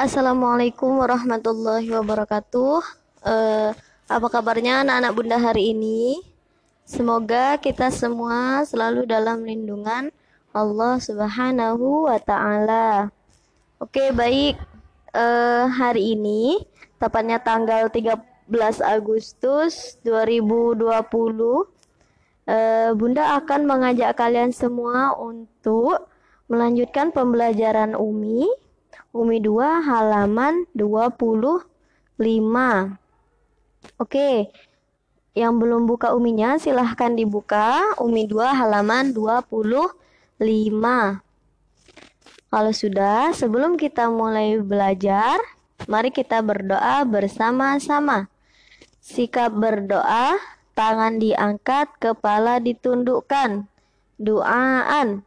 Assalamualaikum warahmatullahi wabarakatuh. Uh, apa kabarnya anak-anak bunda hari ini? Semoga kita semua selalu dalam lindungan Allah Subhanahu wa Ta'ala. Oke, baik. Uh, hari ini, tepatnya tanggal 13 Agustus 2020, uh, Bunda akan mengajak kalian semua untuk melanjutkan pembelajaran Umi, Umi 2 halaman 25. Oke, yang belum buka Uminya silahkan dibuka Umi 2 halaman 25. Kalau sudah, sebelum kita mulai belajar, mari kita berdoa bersama-sama. Sikap berdoa, tangan diangkat, kepala ditundukkan. Doaan.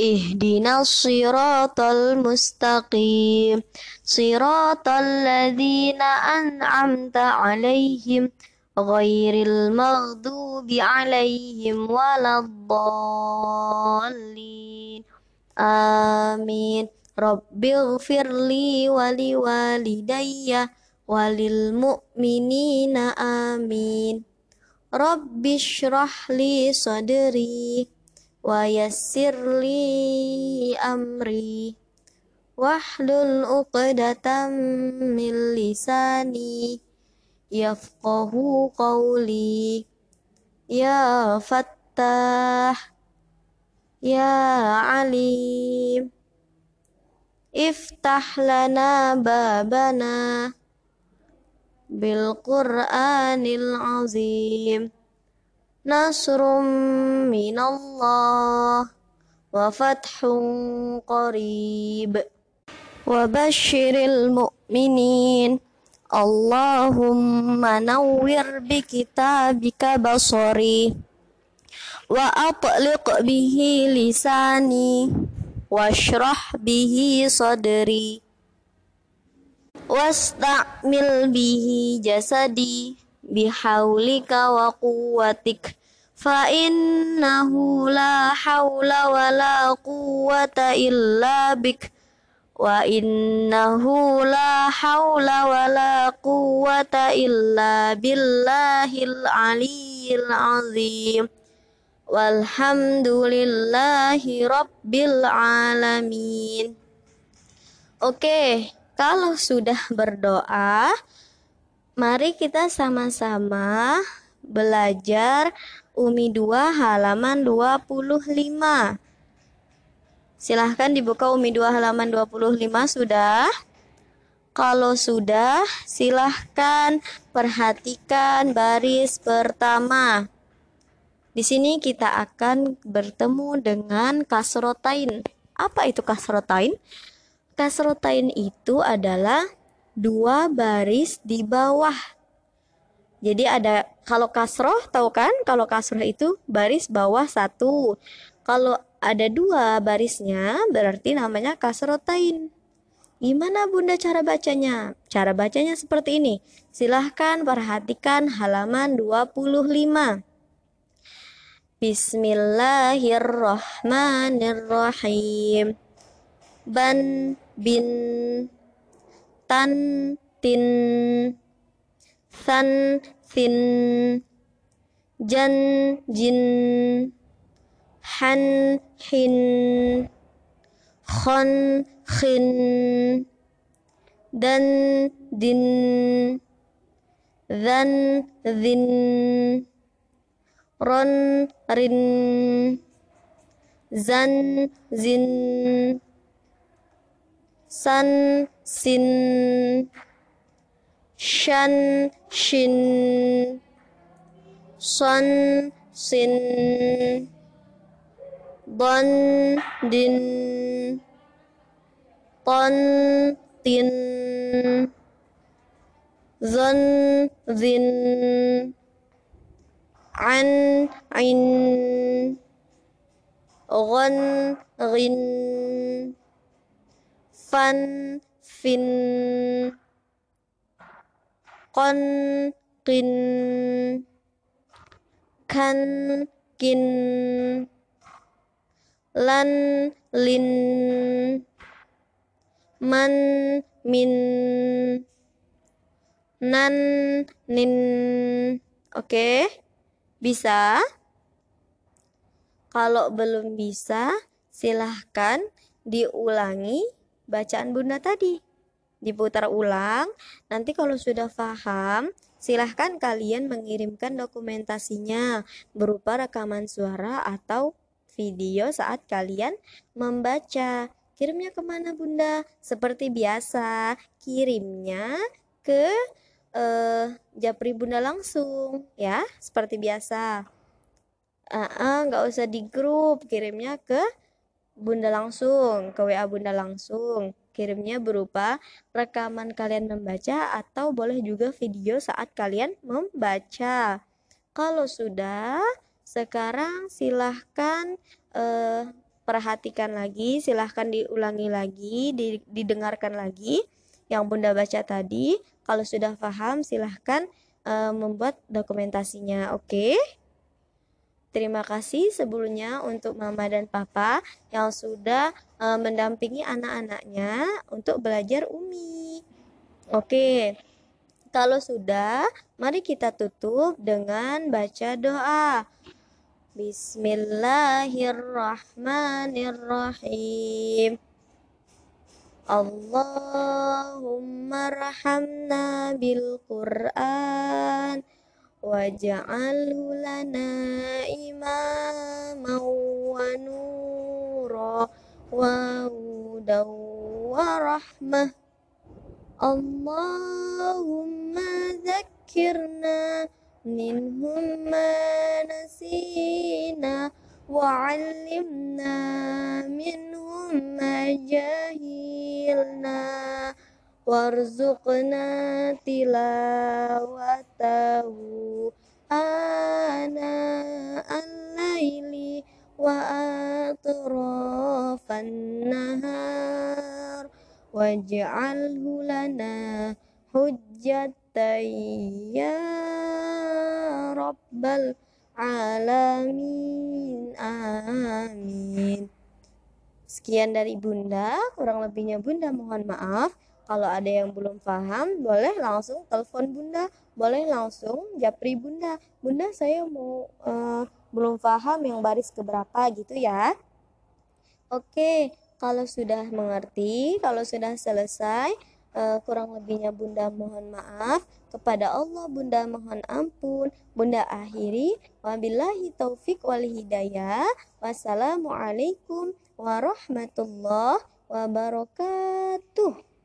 اهدنا الصراط المستقيم. صراط الذين أنعمت عليهم غير المغضوب عليهم ولا الضالين. آمين. رب اغفر لي ولوالدي وللمؤمنين. آمين. رب اشرح لي صدري. Wa yassirli amri wahlul uqdatam min lisani yafqahu qawli. Ya fattah ya alim iftah lana babana bil qur'anil azim nasrum minallah wa fathun qarib wa bashiril mu'minin Allahumma nawwir bi kitabika basari wa atliq bihi lisani wa syrah bihi sadri wastamil bihi jasadi bihaulika wa quwwatik فإنه لا حول ولا قوة إلا بك wa innahu la haula wa la quwwata illa billahil aliyil azim walhamdulillahi rabbil alamin Oke, kalau sudah berdoa, mari kita sama-sama belajar Umi 2 halaman 25. Silahkan dibuka Umi 2 halaman 25 sudah. Kalau sudah, silahkan perhatikan baris pertama. Di sini kita akan bertemu dengan kasrotain. Apa itu kasrotain? Kasrotain itu adalah dua baris di bawah. Jadi ada kalau kasroh tahu kan? Kalau kasroh itu baris bawah satu. Kalau ada dua barisnya berarti namanya kasrotain. Gimana bunda cara bacanya? Cara bacanya seperti ini. Silahkan perhatikan halaman 25. Bismillahirrahmanirrahim. Ban bin tan tin san sin jan jin han hin khon khin dan din dan din ron rin zan zin san sin shan shin son sin Don din Ton tin zon zin an in gon rin fan fin kon kin kan kin lan lin man min nan nin. Oke bisa? Kalau belum bisa silahkan diulangi bacaan bunda tadi diputar ulang nanti kalau sudah paham silahkan kalian mengirimkan dokumentasinya berupa rekaman suara atau video saat kalian membaca Kirimnya ke mana bunda? Seperti biasa, kirimnya ke uh, Japri bunda langsung ya, seperti biasa. nggak uh, uh, usah di grup, kirimnya ke bunda langsung, ke WA bunda langsung. Kirimnya berupa rekaman kalian membaca atau boleh juga video saat kalian membaca. Kalau sudah, sekarang silahkan uh, perhatikan lagi, silahkan diulangi lagi, didengarkan lagi yang Bunda baca tadi. Kalau sudah paham, silahkan uh, membuat dokumentasinya. Oke. Okay? Terima kasih sebelumnya untuk Mama dan Papa yang sudah uh, mendampingi anak-anaknya untuk belajar Umi. Oke. Okay. Kalau sudah, mari kita tutup dengan baca doa. Bismillahirrahmanirrahim. Allahumma rahamna bil Qur'an waj'alhu lana imaman wa nura وهدى ورحمة. اللهم ذكرنا منهم ما نسينا وعلمنا منهم ما جهلنا. وارزقنا تلاوته آناء وأطراف النهار واجعله لنا حجة ya rabbal alamin amin sekian dari bunda kurang lebihnya bunda mohon maaf kalau ada yang belum paham boleh langsung telepon bunda boleh langsung japri bunda. Bunda saya mau uh, belum paham yang baris keberapa gitu ya. Oke kalau sudah mengerti kalau sudah selesai uh, kurang lebihnya Bunda mohon maaf. Kepada Allah Bunda mohon ampun. Bunda akhiri. Wabillahi taufik wal hidayah. Wassalamualaikum warahmatullahi wabarakatuh